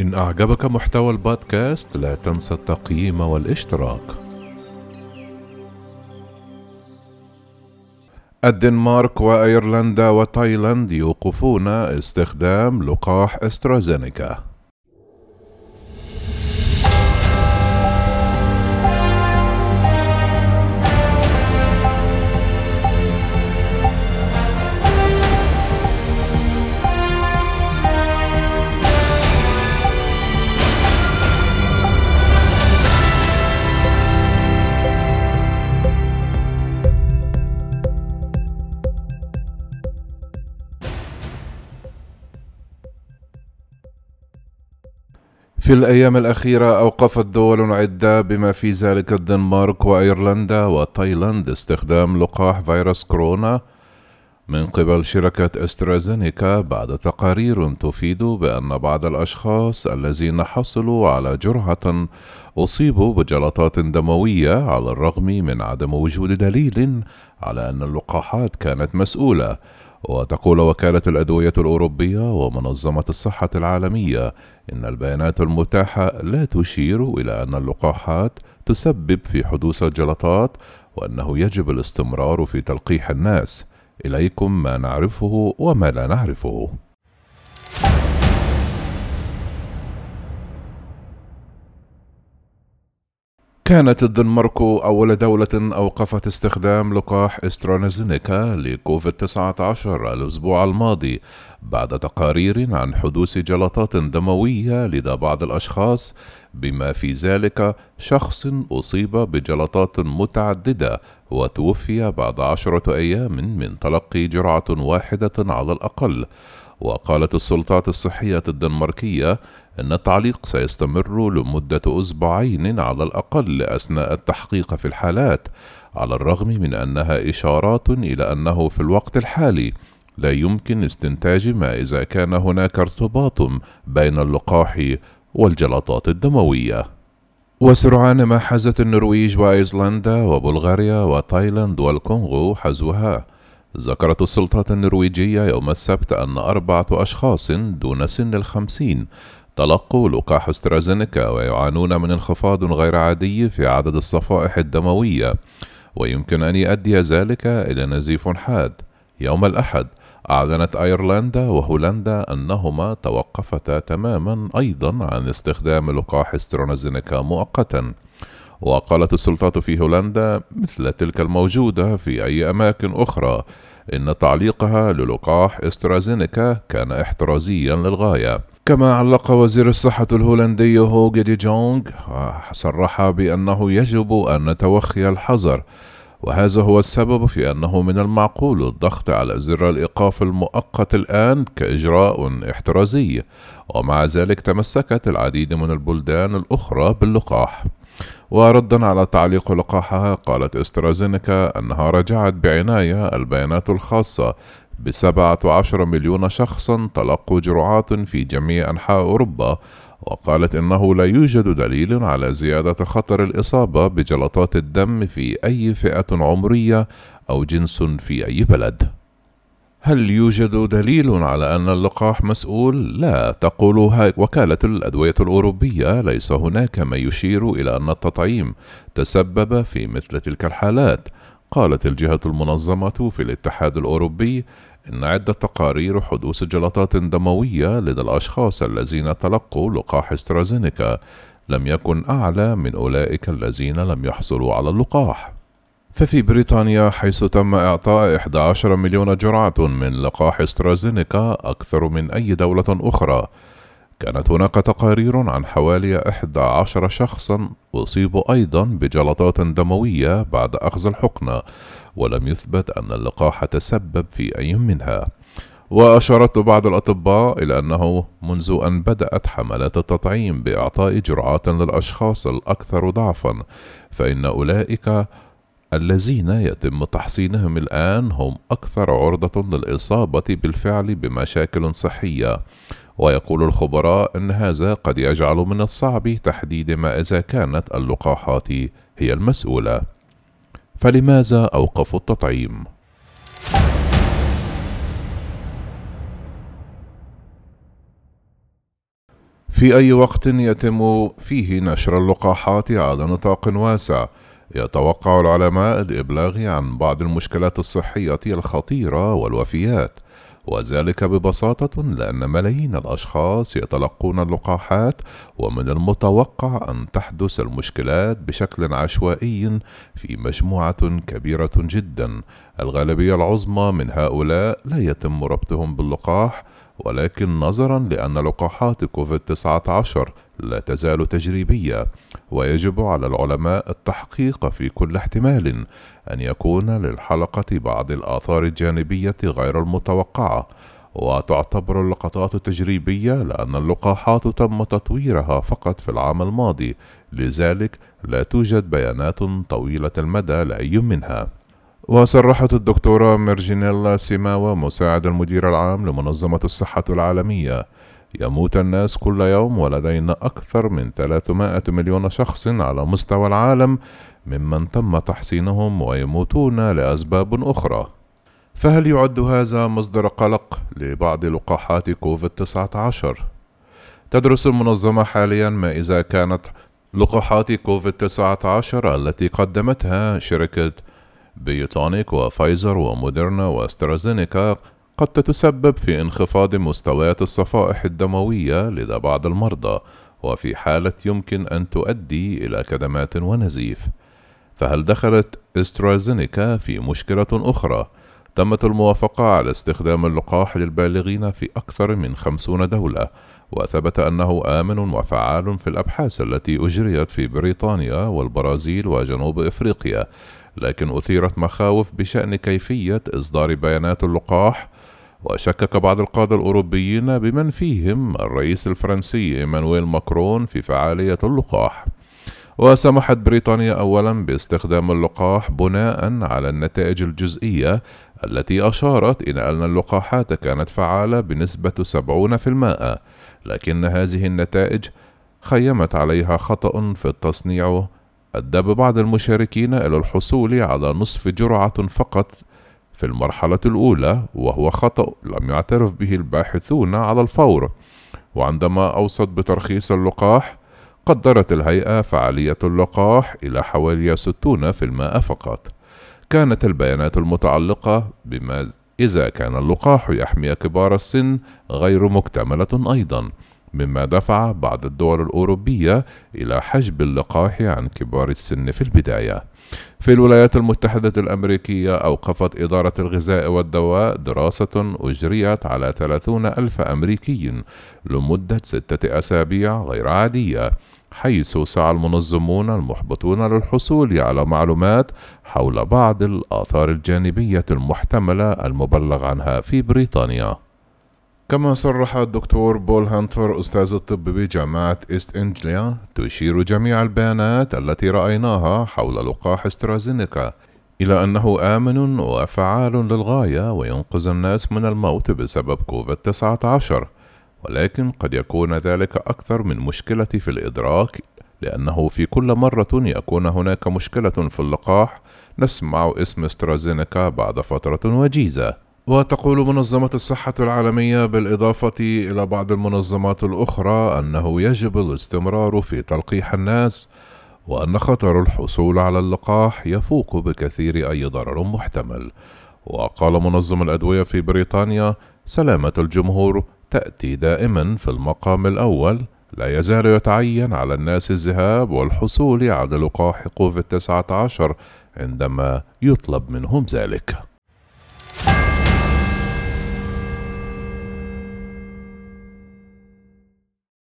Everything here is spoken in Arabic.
إن أعجبك محتوى البودكاست لا تنسى التقييم والاشتراك. الدنمارك وأيرلندا وتايلاند يوقفون استخدام لقاح أسترازينيكا. في الأيام الأخيرة أوقفت دول عدة بما في ذلك الدنمارك وأيرلندا وتايلاند استخدام لقاح فيروس كورونا من قبل شركة أسترازينيكا بعد تقارير تفيد بأن بعض الأشخاص الذين حصلوا على جرعة أصيبوا بجلطات دموية على الرغم من عدم وجود دليل على أن اللقاحات كانت مسؤولة وتقول وكالة الأدوية الأوروبية ومنظمة الصحة العالمية إن البيانات المتاحة لا تشير إلى أن اللقاحات تسبب في حدوث الجلطات وأنه يجب الاستمرار في تلقيح الناس. إليكم ما نعرفه وما لا نعرفه. كانت الدنمارك أول دولة أوقفت استخدام لقاح استرانزينيكا لكوفيد 19 الأسبوع الماضي بعد تقارير عن حدوث جلطات دموية لدى بعض الأشخاص بما في ذلك شخص أصيب بجلطات متعددة وتوفي بعد عشرة أيام من تلقي جرعة واحدة على الأقل. وقالت السلطات الصحية الدنماركية أن التعليق سيستمر لمدة أسبوعين على الأقل أثناء التحقيق في الحالات على الرغم من أنها إشارات إلى أنه في الوقت الحالي لا يمكن استنتاج ما إذا كان هناك ارتباط بين اللقاح والجلطات الدموية. وسرعان ما حازت النرويج وأيسلندا وبلغاريا وتايلاند والكونغو حزوها. ذكرت السلطات النرويجية يوم السبت أن أربعة أشخاص دون سن الخمسين تلقوا لقاح استرازينيكا ويعانون من انخفاض غير عادي في عدد الصفائح الدموية ويمكن أن يؤدي ذلك إلى نزيف حاد. يوم الأحد أعلنت أيرلندا وهولندا أنهما توقفتا تماما أيضا عن استخدام لقاح استرازينيكا مؤقتا. وقالت السلطات في هولندا مثل تلك الموجودة في أي أماكن أخرى إن تعليقها للقاح استرازينيكا كان احترازيا للغاية. كما علق وزير الصحة الهولندي هوغ دي جونغ صرح بأنه يجب أن نتوخي الحذر. وهذا هو السبب في أنه من المعقول الضغط على زر الإيقاف المؤقت الآن كإجراء احترازي. ومع ذلك تمسكت العديد من البلدان الأخرى باللقاح. وردا على تعليق لقاحها قالت استرازينيكا أنها رجعت بعناية البيانات الخاصة بسبعة عشر مليون شخص تلقوا جرعات في جميع أنحاء أوروبا وقالت إنه لا يوجد دليل على زيادة خطر الإصابة بجلطات الدم في أي فئة عمرية أو جنس في أي بلد هل يوجد دليل على أن اللقاح مسؤول؟ لا، تقول وكالة الأدوية الأوروبية ليس هناك ما يشير إلى أن التطعيم تسبب في مثل تلك الحالات. قالت الجهة المنظمة في الاتحاد الأوروبي إن عدة تقارير حدوث جلطات دموية لدى الأشخاص الذين تلقوا لقاح استرازينيكا لم يكن أعلى من أولئك الذين لم يحصلوا على اللقاح. ففي بريطانيا حيث تم إعطاء 11 مليون جرعة من لقاح استرازينيكا أكثر من أي دولة أخرى كانت هناك تقارير عن حوالي 11 شخصا أصيبوا أيضا بجلطات دموية بعد أخذ الحقنة ولم يثبت أن اللقاح تسبب في أي منها. وأشارت بعض الأطباء إلى أنه منذ أن بدأت حملات التطعيم بإعطاء جرعات للأشخاص الأكثر ضعفا فإن أولئك الذين يتم تحصينهم الآن هم أكثر عرضة للإصابة بالفعل بمشاكل صحية. ويقول الخبراء أن هذا قد يجعل من الصعب تحديد ما إذا كانت اللقاحات هي المسؤولة فلماذا أوقفوا التطعيم؟ في أي وقت يتم فيه نشر اللقاحات على نطاق واسع يتوقع العلماء الإبلاغ عن بعض المشكلات الصحية الخطيرة والوفيات وذلك ببساطة لأن ملايين الأشخاص يتلقون اللقاحات ومن المتوقع أن تحدث المشكلات بشكل عشوائي في مجموعة كبيرة جدا. الغالبية العظمى من هؤلاء لا يتم ربطهم باللقاح ولكن نظرا لأن لقاحات كوفيد 19 لا تزال تجريبية ويجب على العلماء التحقيق في كل احتمال أن يكون للحلقة بعض الآثار الجانبية غير المتوقعة. وتعتبر اللقطات التجريبية لأن اللقاحات تم تطويرها فقط في العام الماضي لذلك لا توجد بيانات طويلة المدى لأي منها. وصرحت الدكتورة ميرجينيلا سيماوا مساعد المدير العام لمنظمة الصحة العالمية. يموت الناس كل يوم ولدينا أكثر من 300 مليون شخص على مستوى العالم ممن تم تحسينهم ويموتون لأسباب أخرى. فهل يعد هذا مصدر قلق لبعض لقاحات كوفيد 19 تدرس المنظمة حاليا ما إذا كانت لقاحات كوفيد 19 التي قدمتها شركة بيونتيك وفايزر وموديرنا واسترازينيكا قد تتسبب في انخفاض مستويات الصفائح الدموية لدى بعض المرضى وفي حالة يمكن أن تؤدي إلى كدمات ونزيف فهل دخلت استرازينيكا في مشكلة أخرى؟ تمت الموافقة على استخدام اللقاح للبالغين في أكثر من خمسون دولة وثبت أنه آمن وفعال في الأبحاث التي أجريت في بريطانيا والبرازيل وجنوب إفريقيا لكن أثيرت مخاوف بشأن كيفية إصدار بيانات اللقاح وشكك بعض القادة الأوروبيين بمن فيهم الرئيس الفرنسي إيمانويل ماكرون في فعالية اللقاح. وسمحت بريطانيا أولا باستخدام اللقاح بناء على النتائج الجزئية التي أشارت إلى أن اللقاحات كانت فعالة بنسبة 70% لكن هذه النتائج خيمت عليها خطأ في التصنيع أدى ببعض المشاركين إلى الحصول على نصف جرعة فقط في المرحلة الأولى وهو خطأ لم يعترف به الباحثون على الفور. وعندما أوصت بترخيص اللقاح قدرت الهيئة فعالية اللقاح إلى حوالي 60% فقط. كانت البيانات المتعلقة بما إذا كان اللقاح يحمي كبار السن غير مكتملة أيضا. مما دفع بعض الدول الأوروبية إلى حجب اللقاح عن كبار السن في البداية. في الولايات المتحدة الأمريكية أوقفت إدارة الغذاء والدواء دراسة أجريت على 30 ألف أمريكي لمدة ستة أسابيع غير عادية حيث سعى المنظمون المحبطون للحصول على معلومات حول بعض الآثار الجانبية المحتملة المبلغ عنها في بريطانيا. كما صرح الدكتور بول هانتر أستاذ الطب بجامعة إيست إنجليا تشير جميع البيانات التي رأيناها حول لقاح استرازينيكا إلى أنه آمن وفعال للغاية وينقذ الناس من الموت بسبب كوفيد 19 ولكن قد يكون ذلك أكثر من مشكلة في الإدراك لأنه في كل مرة يكون هناك مشكلة في اللقاح نسمع اسم استرازينيكا بعد فترة وجيزة. وتقول منظمة الصحة العالمية بالإضافة إلى بعض المنظمات الأخرى أنه يجب الاستمرار في تلقيح الناس وأن خطر الحصول على اللقاح يفوق بكثير أي ضرر محتمل. وقال منظم الأدوية في بريطانيا سلامة الجمهور تأتي دائما في المقام الأول لا يزال يتعين على الناس الذهاب والحصول على لقاح كوفيد 19 عندما يطلب منهم ذلك.